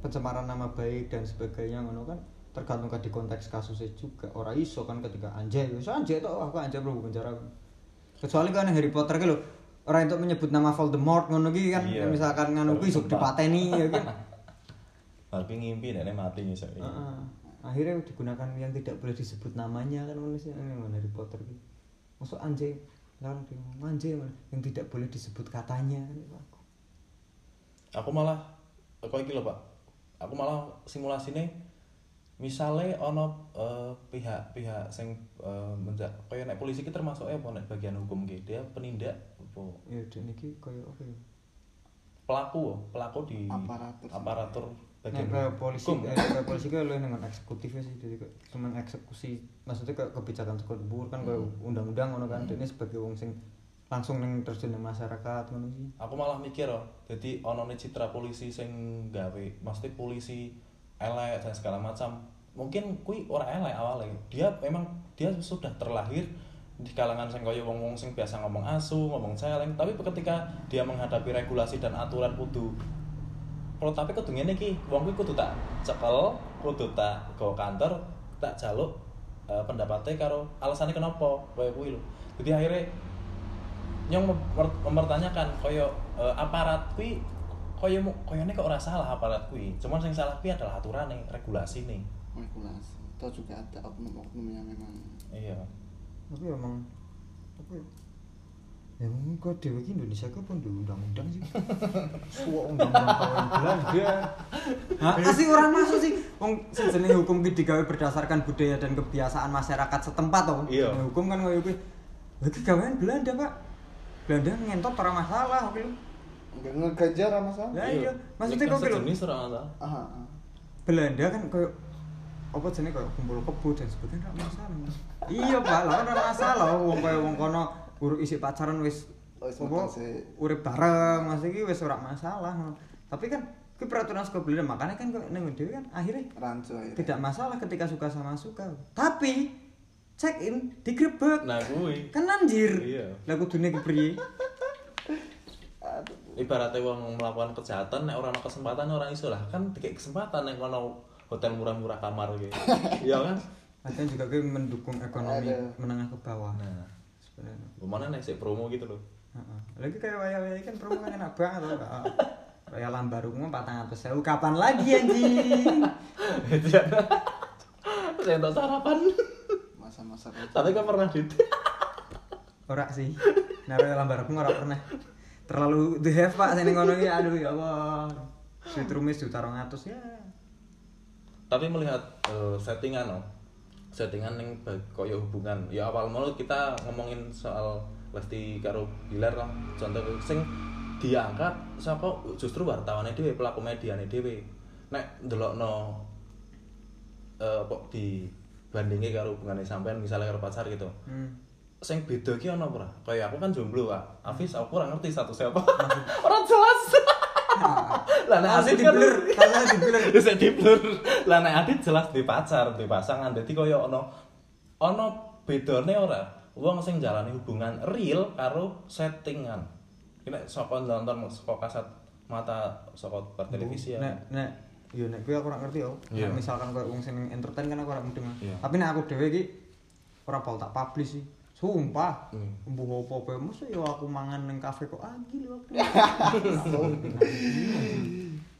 pencemaran nama baik dan sebagainya ngono kan tergantung di konteks kasusnya juga. Orang iso kan ketika anjay wis anjay tok aku anjay bro penjara kecuali kan Harry Potter lho orang itu menyebut nama Voldemort ngono ki kan. Iya. misalkan nganu kuwi iso dipateni ya kan. Tapi ngimpi nek mati iso. Heeh. akhirnya digunakan yang tidak boleh disebut namanya kan ngono sih. Ini ngono Harry Potter gitu masuk anjing kan dia anjing yang tidak boleh disebut katanya kan itu aku. Aku malah kok iki lho, Pak. Aku malah simulasine misale ono eh, pihak-pihak sing uh, menja kaya nek polisi ki termasuk apa? Nek bagian hukum ki dia penindak apa? Ya dan ini kayak apa ya? Pelaku pelaku di Aparatur. aparatur Nek bagian ke polisi, hukum. eh, ke polisi kan lu dengan eksekutifnya sih, jadi kayak cuma eksekusi, maksudnya kayak kebijakan sekutbur kan kayak undang-undang ngono kan, ini sebagai wong sing langsung neng terjun neng masyarakat ngono sih. aku malah mikir oh jadi ono nih citra polisi sing gawe mesti polisi elek dan segala macam. Mungkin kui orang elek awalnya. Dia memang dia sudah terlahir di kalangan sing kaya wong-wong sing biasa ngomong asu ngomong celeng tapi ketika dia menghadapi regulasi dan aturan kudu kalau tapi kudu ngene iki wong kuwi kudu tak cekel kudu tak go kantor tak jaluk eh, pendapatnya karo alasannya kenapa kaya kuwi lho. Jadi akhirnya yang memper- mempertanyakan koyo eh, aparat kuwi koyo mu- koyone kok ora salah aparat kuwi cuman sing salah kuwi adalah aturane regulasi nih regulasi atau juga ada oknum-oknum yang memang iya Tapi emang apa ya? Mungkin kok dewe iki Indonesia kok pun undang-undang sih. Suwa undang-undang kawan Belanda. Hah, asli orang masuk sih. Wong jenenge hukum ki digawe berdasarkan budaya dan kebiasaan masyarakat setempat toh. Iya. Nah, hukum kan koyo kuwi. Lha iki gawean Belanda, Pak. Belanda ngentot ora masalah oke lho. nggak ngegajar sama sama Lah iya, maksudnya kok lho. sejenis ora masalah ah, ah. Belanda kan koyo apa jenenge koyo kumpul kebo dan sebagainya ora masalah. iya, Pak, lah kan ora masalah wong koyo wong kono urip isih pacaran wis Wis apa urip bareng Mas iki wis ora masalah. Tapi kan kuwi peraturan saka Belanda, makanya kan kok dhewe kan akhirnya rancu akhirnya. tidak masalah ketika suka sama suka. Tapi check in digrebek. nah kuwi Kan anjir. Iya. Lah kudune kepriye? Ibaratnya wong melakukan kejahatan nek ora ana kesempatan ora iso lah kan dikek kesempatan nek kono hotel murah-murah kamar gitu iya kan Padahal juga gue mendukung ekonomi Aduh. menengah ke bawah. nah Sebenarnya. gimana nek sik promo gitu loh Heeh. Lagi kayak waya-waya kan promo kan enak banget loh. Heeh. Kayak lambar umum 400.000 kapan lagi anjing? saya tak sarapan masa-masa tapi kan pernah di Ora sih. Naruh lambar umum ora pernah. Terlalu the have Pak sing ngono iki aduh ya Allah. Sweet rumis juta 200 ya. tapi melihat eh, settingan no settingan yang koyo hubungan ya awal mulu kita ngomongin soal Lesti karo Bilar lah contoh sing diangkat saka justru wartawannya dhewe pelaku mediane dhewe nek ndelokno eh apa di bandingke karo hubungane sampean misalnya karo pacar gitu Hmm. sing beda ki ana ora kaya aku kan jomblo Pak Afis aku ora ngerti status siapa ora jelas lah nek Adit kan di-blur, karena di-blur. Wis di blur. Lah nek Adit jelas di pacar, di pasangan. Dadi kaya ana ana bedane ora. Wong sing jalani hubungan real karo settingan. Nek saka nonton saka kasat mata saka per televisi ya. Nek nek yo nek kuwi aku ora ngerti yo. Iya. Nek Misalkan koyo wong sing entertain kan aku ora mudeng. Iya. Tapi nek aku dhewe iki ora pol tak publish sih. Sumpah. Hmm. Mbuh apa-apa mesti yo aku mangan ning kafe kok anjir yo.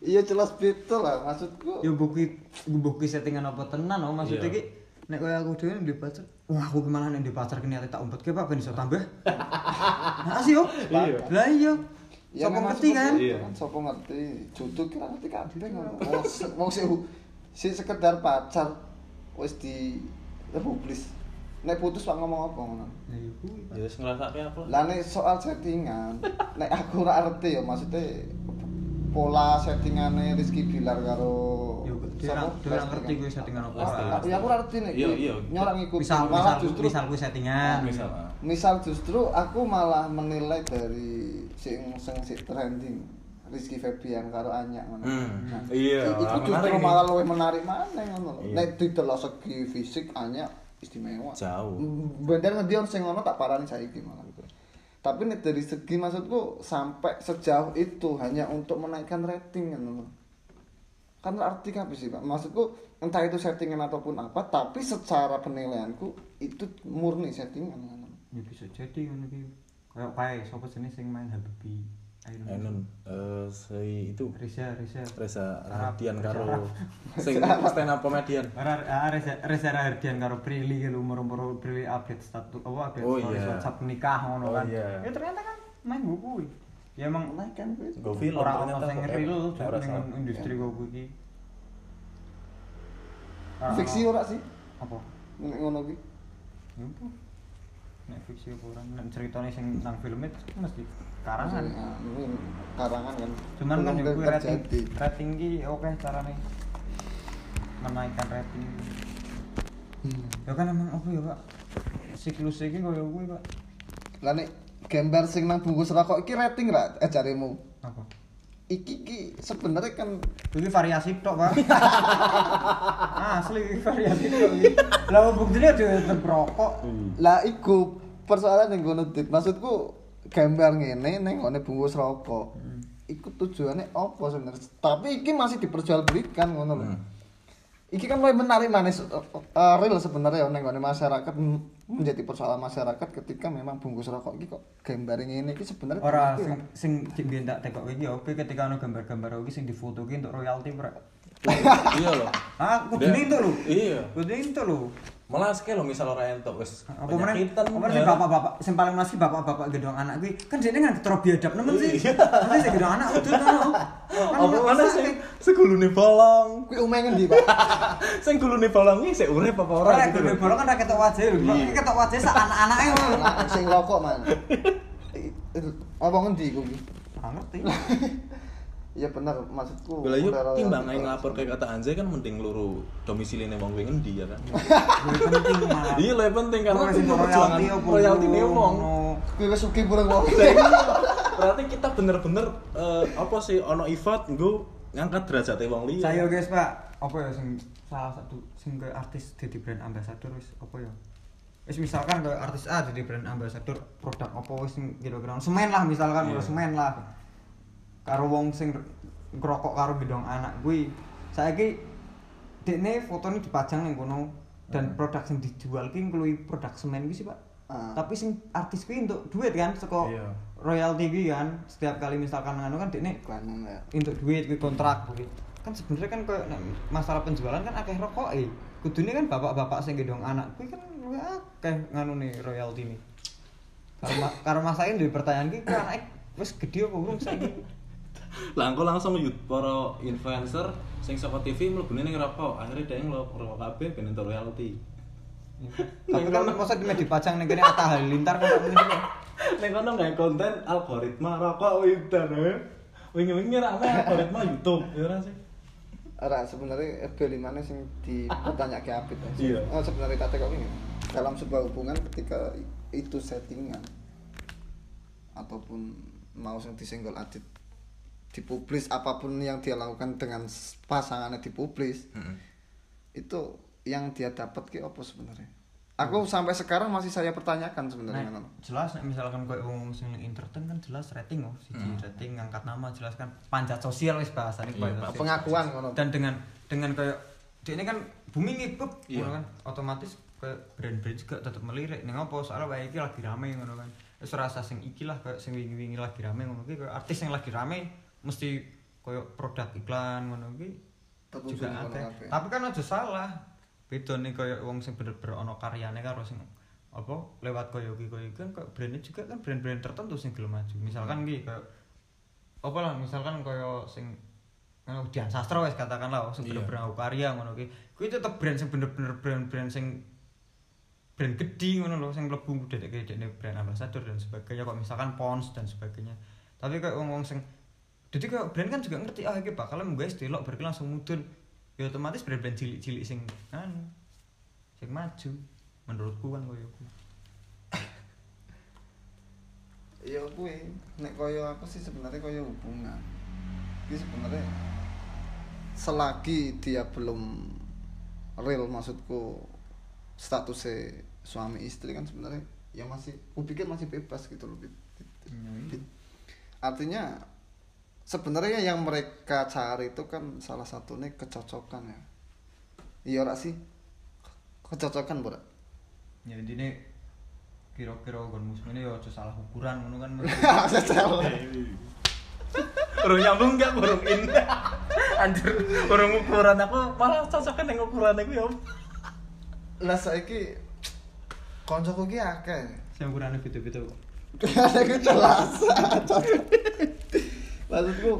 iya jelas betul lah maksudku Yo buki buki settingan apa tenan oh maksudnya Iya. iki nek koyo aku dhewe di pacar. Wah, aku kemalah nek di pacar kene ate tak umpetke Pak ben iso tambah. Nah, sih yo. Iya. Lah iya. Ya Sopo ngerti kan? Iya. Sopo ngerti. Judul kira ngerti kabeh ngono. Wong sing si sekedar pacar wis di republis. Nek putus pak ngomong apa ngono. Pak. Ya wis ngrasake apa? Lah nek soal settingan, nek aku ora ngerti ya maksudnya pola settingane Rizky Bilar karo Dia ora ngerti kuwi settingan apa. Ora. Ya aku ora ngerti nek. Iya, iya. Ngikuti. Misal malah justru misal kuwi settingan. Misal. ah. misal justru aku malah menilai dari sing sing sing trending Rizky Febian karo Anya ngono. Hmm. Nah, Iya, Itu menarik justru malah lebih menarik mana ngono. Iya. Nek didelok segi fisik Anya istimewa. Jauh. Bener ngendi on sing ngono tak parani saiki malah. Tapi nek dari segi maksudku sampai sejauh itu hanya untuk menaikkan rating ngono. Kan arti apa sih Pak? Maksudku entah itu settingan ataupun apa, tapi secara penilaianku itu murni settingan. Ya bisa jadi ngono ki. Kayak pae sapa jenis sing main Habibie. Ainun eh si itu Reza Reza Reza Reza karo sing stand up comedian ah, Reza Reza Rahardian karo Prilly gitu umur-umur Prilly update status apa update Oh, stories iya. WhatsApp nikah ngono Oh, kan. iya. Ya ternyata kan main buku. Ya emang Nah kan gue go film orang orang kok real salah. industri gue iki. Ora fiksi ora sih Apa? nek ngono ki Ya apa? Nek fiksi apa ora? Nek ceritane sing nang film itu mesti karangan. Ah, ini karangan kan Cuman kan gue rating rating ki oke carane menaikkan rating. Hmm. Ya kan emang apa ya, Pak? Siklus iki koyo kuwi, Pak. lah nek gambar sing nang bungkus rokok iki rating ra ajarimu Apa? iki ki sebenarnya kan Iki variasi tok, Pak. Asli iki variasi tok iki. Lah buktinya ada tetep rokok. lah iku persoalan yang ngono dit maksudku gambar ngene neng ngene bungkus rokok iku tujuannya apa sebenarnya tapi iki masih diperjualbelikan ngono lho iki kan lebih menarik manis uh, real sebenarnya neng ngene masyarakat menjadi persoalan masyarakat ketika memang bungkus rokok iki kok gambar ngene iki sebenarnya Ora tapi- sing sing sing biyen tak tekok iki oke ketika ana gambar-gambar iki sing difoto ki untuk royalti, Bro. iya loh Ah, kudune itu lho. iya Kudune itu lho. Malah sekali lo misal orang entuk wis Apa meneh? Apa meneh ya. bapak-bapak sing paling masih bapak-bapak gendong anak kuwi kan dene kan ketro biadab nemen sih. Iya. Mesti sing gendong anak udut ngono. Kan apa mana masa- sing sing gulune bolong kuwi umeh ngendi Pak sing gulune bolong iki sik urip apa ora gitu lho. bolong kan ra ketok wajah lho. Iki ketok wajah sak anak-anake ngono. Nah, sing rokok man apa ngendi kuwi Ora ngerti. Iya bener maksudku Lah yo udah timbang ae nglapor kok. ke kata Anjay kan mending luru domisiline wong kuwi ngendi ya kan. Penting malah. Iya lebih penting karena royalti apa royalti ne wong. kuwi wis sugih burung wong Berarti kita bener-bener eh, apa sih ono event nggo ngangkat derajate wong liya. Saya guys, Pak. Apa ya sing salah satu sing ke artis jadi brand ambassador wis apa ya? Wis misalkan ke artis A jadi brand ambassador produk apa wis sing kira-kira semen lah misalkan Iya. yeah. semen lah. Karo wong sing ngerokok karo gendong anak kuwi. Saiki dekne fotone dipajang ning kono dan produk sing dijual ki ngluwi produk semen kuwi sih, Pak. Ah. Tapi sing artis kuwi untuk duit kan saka Iya. royalti kuwi kan setiap kali misalkan anu kan dekne iklanan ya untuk duit kuwi kontrak kuwi. Kan sebenarnya kan nek masalah penjualan kan akeh rokok e. Kudune kan bapak-bapak sing gendong anak kuwi kan luwih akeh royalti nih. Karo ma karo masain duwe pertanyaan ki kok anake wis gede apa urung saiki? Lah engko langsung yut para influencer sing saka TV mlebune ning rokok. Akhirnya dhek ngelok kabeh ben entuk royalti. Tapi kan masa di dipajang ning kene Atta Halilintar ngene kok. Ning kono gawe konten algoritma rokok widan. eh. Wingi-wingi rame algoritma YouTube, ya ora sih? Ora sebenarnya FB5 nya sing dipertanyake apit ya. Iya. Oh sebenarnya tak kok ini. Dalam sebuah hubungan ketika itu settingan ataupun mau sing disenggol adit dipublis apa pun yang dia lakukan dengan pasangannya dipublis itu yang dia dapat ki apa sebenarnya aku sampai sekarang masih saya pertanyakan sebenarnya Nah, jelas nek misalkan koyo wong sing entertain kan jelas rating oh, siji Hmm. rating ngangkat nama jelas kan panjat sosial wis bahasane Iya, Pak. sosial. pengakuan ngono dan dengan dengan kayak dia ini kan booming Iya. ngono kan otomatis kayak brand-brand juga tetap melirik ning apa soalnya wae iki lagi rame ngono kan wis rasa sing iki lah kayak sing wingi-wingi lagi rame ngono kayak artis yang lagi rame mesti kayak produk iklan ngono Terkhusus juga akeh. kabeh. tapi kan aja salah. Beda nih kayak wong sing bener-bener ono karyane karo sing apa lewat koyo iki koyo iki kan kayak brandnya juga kan brand-brand tertentu sing gelem maju. Misalkan ki kayak apa lah misalkan koyo sing ngono Dian Sastro wis katakanlah sing Iya. bener-bener aku karya ngono ki kuwi tetep brand sing bener-bener brand-brand sing brand gede ngono lho sing mlebu dedek dedek brand ambassador dan sebagainya kok misalkan Pons dan sebagainya. Tapi kayak wong-wong sing jadi kayak brand kan juga ngerti ah iki bakalan guys delok berarti langsung mudun ya otomatis brand-brand cilik-cilik sing anu sing maju menurutku kan koyo ku ya kuwi nek kaya aku sih sebenarnya kaya hubungan iki sebenarnya selagi dia belum real maksudku statusnya suami istri kan sebenarnya ya masih aku pikir masih bebas gitu loh Bit. Bit. artinya sebenarnya yang mereka cari itu kan salah satunya kecocokan ya iya ora sih kecocokan bro ya intine kira-kira gon musmene ya aja salah ukuran ngono kan Urung nyambung enggak urung in. Anjir, urung ukuran aku malah cocoknya ning ukuran iku ya. Lah saiki koncoku ki akeh. Sing ukurane beda-beda kok. Ada jelas. Maksudku,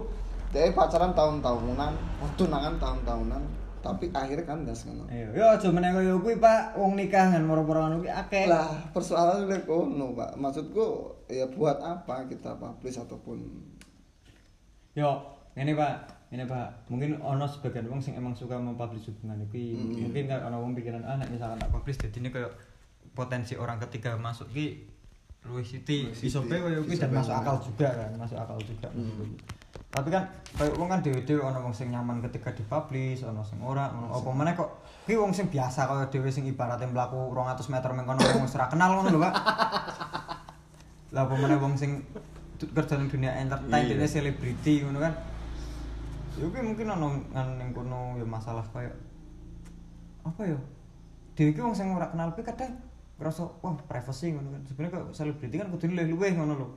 dia pacaran tahun-tahunan, tunangan tahun-tahunan, tapi akhirnya kan gas ngono. Yo aja meneh kaya kuwi, Pak. Wong nikah kan moro-moro ngono kuwi akeh. Lah, persoalan udah kono, Pak. Maksudku ya buat apa kita publish ataupun Yo, ngene Pak, ngene Pak. Mungkin ono sebagian wong sing emang suka mempublish hubungan iki. Mungkin kan ono wong pikiran ah nek misalkan tak publish dadine kayak potensi orang ketiga masuk ki luwih siti. Iso siti, pe koyo kuwi dan masuk ngono. akal juga kan, masuk akal juga. Tapi kan kayak wong kan dhewe-dhewe ono wong sing nyaman ketika dipublish, ono sing ora, ono apa meneh kok ki wong sing biasa kaya dhewe sing ibaratnya mlaku 200 meter meng kono wong ora kenal ngono lho, Pak. Lah apa meneh wong sing kerja ning dunia entertain Iya. dene selebriti ngono kan. Ya kuwi mungkin ono ngan ning kono ya masalah kayak apa ya? Dhewe ki wong sing ora kenal kuwi kadang ngerasa wah privacy ngono kan. Sebenarnya kok selebriti kan kudu luwih-luwih ngono lho.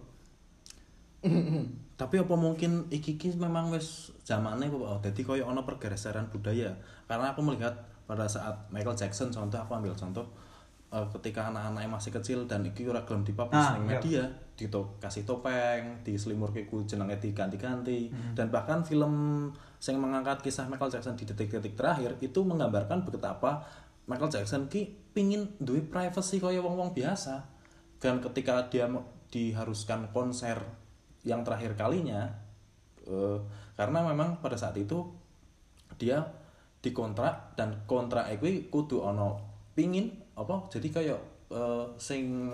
Tapi apa mungkin iki iki memang wis zamane kok oh, dadi koyo ana pergeseran budaya. Karena aku melihat pada saat Michael Jackson contoh aku ambil contoh eh, ketika anak-anaknya masih kecil dan iki ora gelem dipublish Ah, ning iya. media, dito kasih topeng, diselimurke ku jenenge diganti-ganti Hmm. dan bahkan film yang mengangkat kisah Michael Jackson di detik-detik terakhir itu menggambarkan betapa Michael Jackson ki pingin duwe privacy kaya wong-wong biasa. Dan ketika dia diharuskan konser yang terakhir kalinya eh, karena memang pada saat itu dia dikontrak dan kontrak itu kudu ono pingin apa jadi kayak eh, sing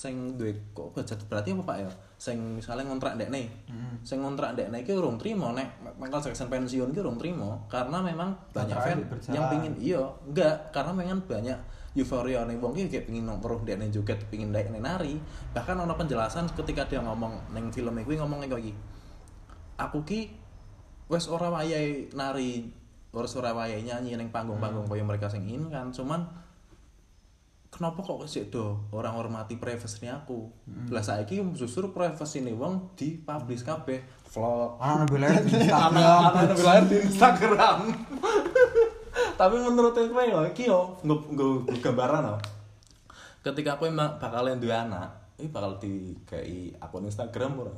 sing duwe kok budget berarti apa Pak ya? Sing misalnya ngontrak ndekne. Sing ngontrak ndekne iki urung trimo nek Michael Jackson pensiun iki urung trimo karena memang banyak fan yang pingin iya enggak karena memang banyak euforia nih wong kayak pingin nongkrong ndekne joget pingin ndekne nari. Bahkan ono penjelasan ketika dia ngomong neng film iki ngomong kayak iki aku ki wes ora wayahe nari wes ora wayahe nyanyi neng panggung-panggung kaya mereka sing ingin kan cuman kenapa kok sik do orang hormati privacy aku lah saiki justru privacy nih wong di publish kabeh vlog Ana bela di Instagram. anak-anak lebih lahir di Instagram tapi menurut aku ya iki yo nggo nggo gambaran loh ketika aku emang bakalan duwe anak ini bakal dikai akun Instagram ora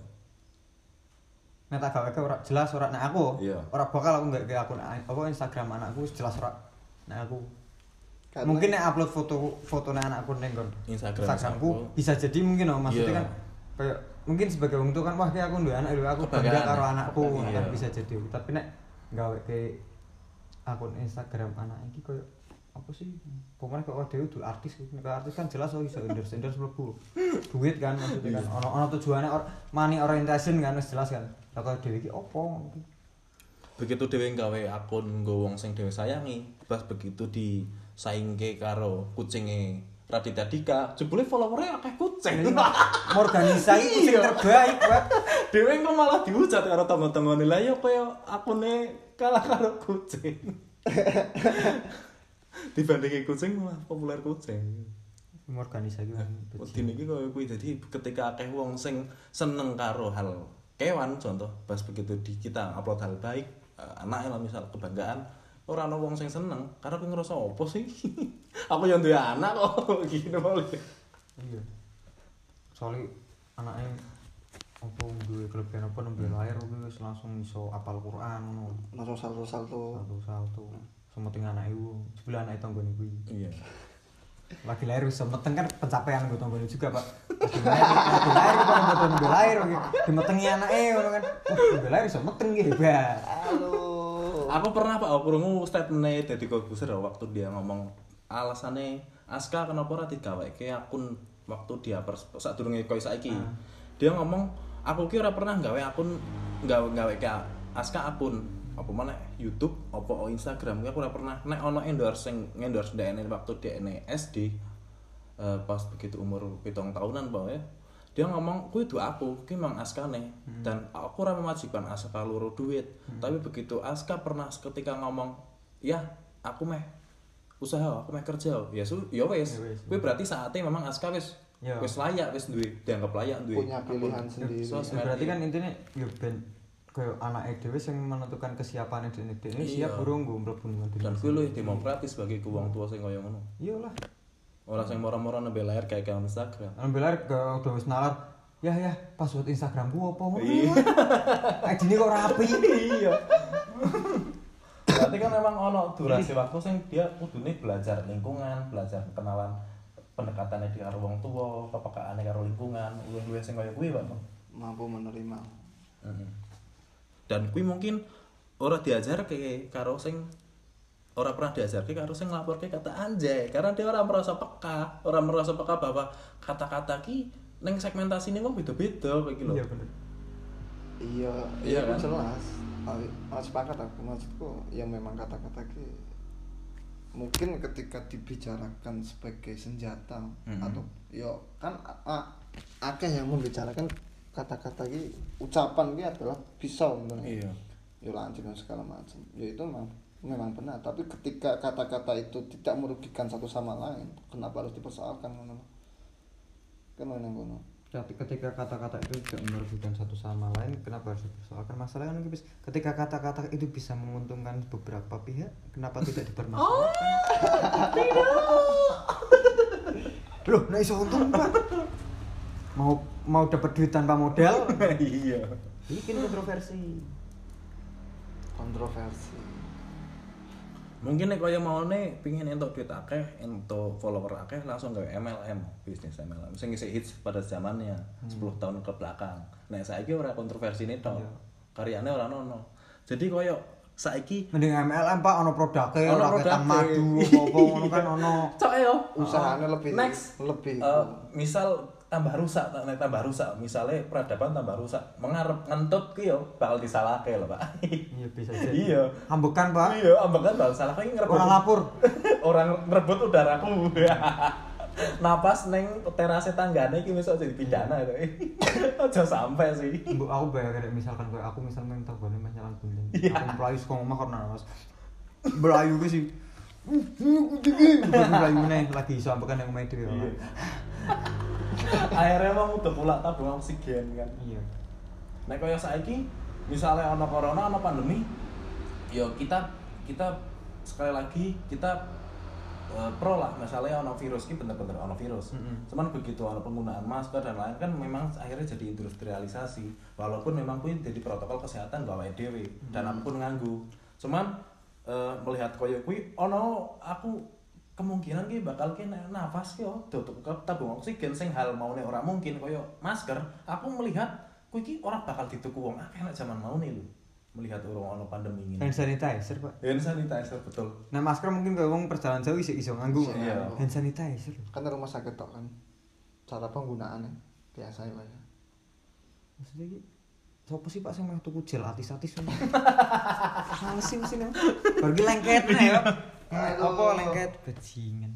Nek tak gawe ora jelas ora nek aku. Iya. Ora bakal aku nggak ke akun apa Instagram anakku jelas ora nek aku. Karena- mungkin nek upload foto foto anakku ning kon Instagram Instagramku aku. bisa jadi mungkin oh, maksudnya Iya. kan kayak mungkin sebagai wong tua kan wah kayak aku duwe anak lho aku bangga Kebanggaan. karo anakku Iya. kan bisa jadi tapi nek gawe ke akun Instagram anak iki koyo apa sih pokoknya kok dhewe dul artis. Nek artis kan jelas oh iso endorse endorse mlebu duit kan maksudnya kan ono ono tujuannya or, money orientation kan wis jelas kan kok dhewe iki opo begitu dhewe gawe akun nggo wong sing dhewe sayangi pas begitu disaingke karo kucinge Raditya Dika. Jebule followernya akeh kucing. Morganisa iki kucing terbaik Pak. Dhewe kok malah dihujat karo tangga-tanggane lah ya kaya akune kalah karo kucing. Dibandingin kucing malah populer kucing. Morganisa iki Wedine iki koyo kuwi. Dadi ketika akeh wong sing seneng karo hal kewan contoh pas begitu di kita upload hal baik eh, anaknya lah misal kebanggaan ora ana wong sing seneng karena aku ngerasa opo sih? Aku yang duwe anak kok? Gini malah iya. Soalnya anaknya apa duwe kelebihan apa nembe lahir kuwi wis langsung iso apal Quran ngono. Langsung salto-salto. Satu satu semeting anak ibu sebelah anak tanggane kuwi. Iya. Lagi lahir wis semeteng kan pencapaian gue tanggane juga pak. Lagi lahir lagi lahir kan udah nembe lahir gitu dimetengi anaknya ngono kan. Uh nembe lahir iso meteng gitu hebat. Halo aku pernah pak. Aku krungu statement dari Corbuzier waktu dia ngomong alasannya Aska kenapa ora digaweke akun waktu dia pers saat durunge koyo saiki. Dia ngomong aku ki ora pernah gawe akun gawe gawe ke Aska akun. Apa mana YouTube apa Instagram aku ora pernah. Nek ono endorse sing endorse ndekne waktu dekne SD eh, pas begitu umur pitung tahunan pak ya dia ngomong kuwi itu aku ki mang askane. Dan aku ora memajikan aska loro duit. Tapi begitu aska pernah ketika ngomong ya aku meh usaha aku meh kerja. Ya su ya wes Ya wes. berarti saatnya memang aska wis Ya. wis layak wis duwe dianggap layak duwe. Punya pilihan sendiri. Sosmed. berarti kan intinya ya ben kayak anak dhewe sing menentukan kesiapan dhewe dhewe Iya. siap burung nggo mlebu nang dan kuwi luwih demokratis bagi ku wong tua sing kaya ngono. Iya lah ora sing moro-moro nembe layar kayak kayak Instagram. Ambil air ke udah wis nalar ya ya password Instagramku apa? Ngono Iya. ID ini kok rapi. Iya. Berarti kan memang ono durasi waktu sing dia kudune belajar lingkungan belajar kenalan pendekatannya di karo wong tua kepekaannya karo lingkungan luwih-luwih sing kaya kuwi Pak mampu menerima. Dan kuwi mungkin ora diajar ke karo sing ora pernah diajar ke karo sing nglaporke kata anjay. Karena dia ora merasa peka ora merasa peka bahwa kata-kata ki neng segmentasi ini wong beda-beda kayak gitu iya bener. Iya Iya iya kan? jelas. Ah, sepakat aku maksudku yang memang kata-kata ki mungkin ketika dibicarakan sebagai senjata Mhm. atau yo kan ah, akeh yang membicarakan kata-kata ki ucapan ki adalah pisau gitu iya. Yo lancip dan segala macam. Ya itu memang memang benar tapi ketika kata-kata itu tidak merugikan satu sama lain kenapa harus dipersoalkan ngono kan ngono ngono Tapi ketika kata-kata itu tidak merugikan satu sama lain, kenapa harus dipersoalkan? Masalahnya kan bis- ketika kata-kata itu bisa menguntungkan beberapa pihak, kenapa tidak dipermasalahkan? tidak. Loh, nah iso untung pak. Mau mau dapat duit tanpa modal? iya Bikin kontroversi. kontroversi mungkin nek kaya mau nih pingin entuk duit akeh entuk follower akeh langsung gawe MLM bisnis MLM sing isih hits pada zamannya 10 tahun ke belakang nah saiki ora kontroversi nih toh Iya. karyane ora ono jadi koyo saiki Mending MLM pak, ono produknya, Ono produknya. madu, apa ono kan ono. cok yo Usahanya Oh, lebih- next lebih. Eh, misal tambah rusak nek tambah rusak misalnya peradaban tambah rusak mengarep ngentut ki yo bakal disalahke lho Pak Iya bisa jadi. iya Ambekan pak. iya ambekan bakal salah iki ngerebut Orang lapor. orang ngerebut udaraku napas neng terase tanggane iki besok jadi pidana itu aja sampai sih aku bayar kayak misalkan kayak aku misalnya minta gue nih jalan gunting. Iya. Aku melayu suka ngomong karena mas. Melayu gue sih. Nih lagi sampekan yang main dewi. Iya. akhirnya emang udah pula tabung oksigen kan Iya. Nek kaya saiki misalnya ono corona ono pandemi yo kita kita sekali lagi kita eh, pro lah misalnya ono virus ki bener-bener ono virus Mm-mm. cuman begitu ono penggunaan masker dan lain kan memang akhirnya jadi industrialisasi walaupun memang kuwi jadi protokol kesehatan gawe dhewe dan aku pun nganggu cuman eh, melihat koyo kuwi ono aku kemungkinan ki bakal ki na- nafas ki yo tutup ke tabung oksigen sing hal maune ora mungkin koyo masker aku melihat kuwi ki ora bakal dituku wong akeh nek zaman maune lho melihat urung ono pandemi ini Hand sanitizer pak. hand sanitizer betul Nah masker mungkin kalau ngomong perjalanan jauh iso iso nganggu. Iya. Hand sanitizer. kan rumah sakit tok kan cara penggunaannya biasa ya Pak, ya. Maksudnya ki Sopo sih Pak sing meh tuku gel atis-atis? Males sih mesin. Ki lengket nih ya. Apa lengket bajingan.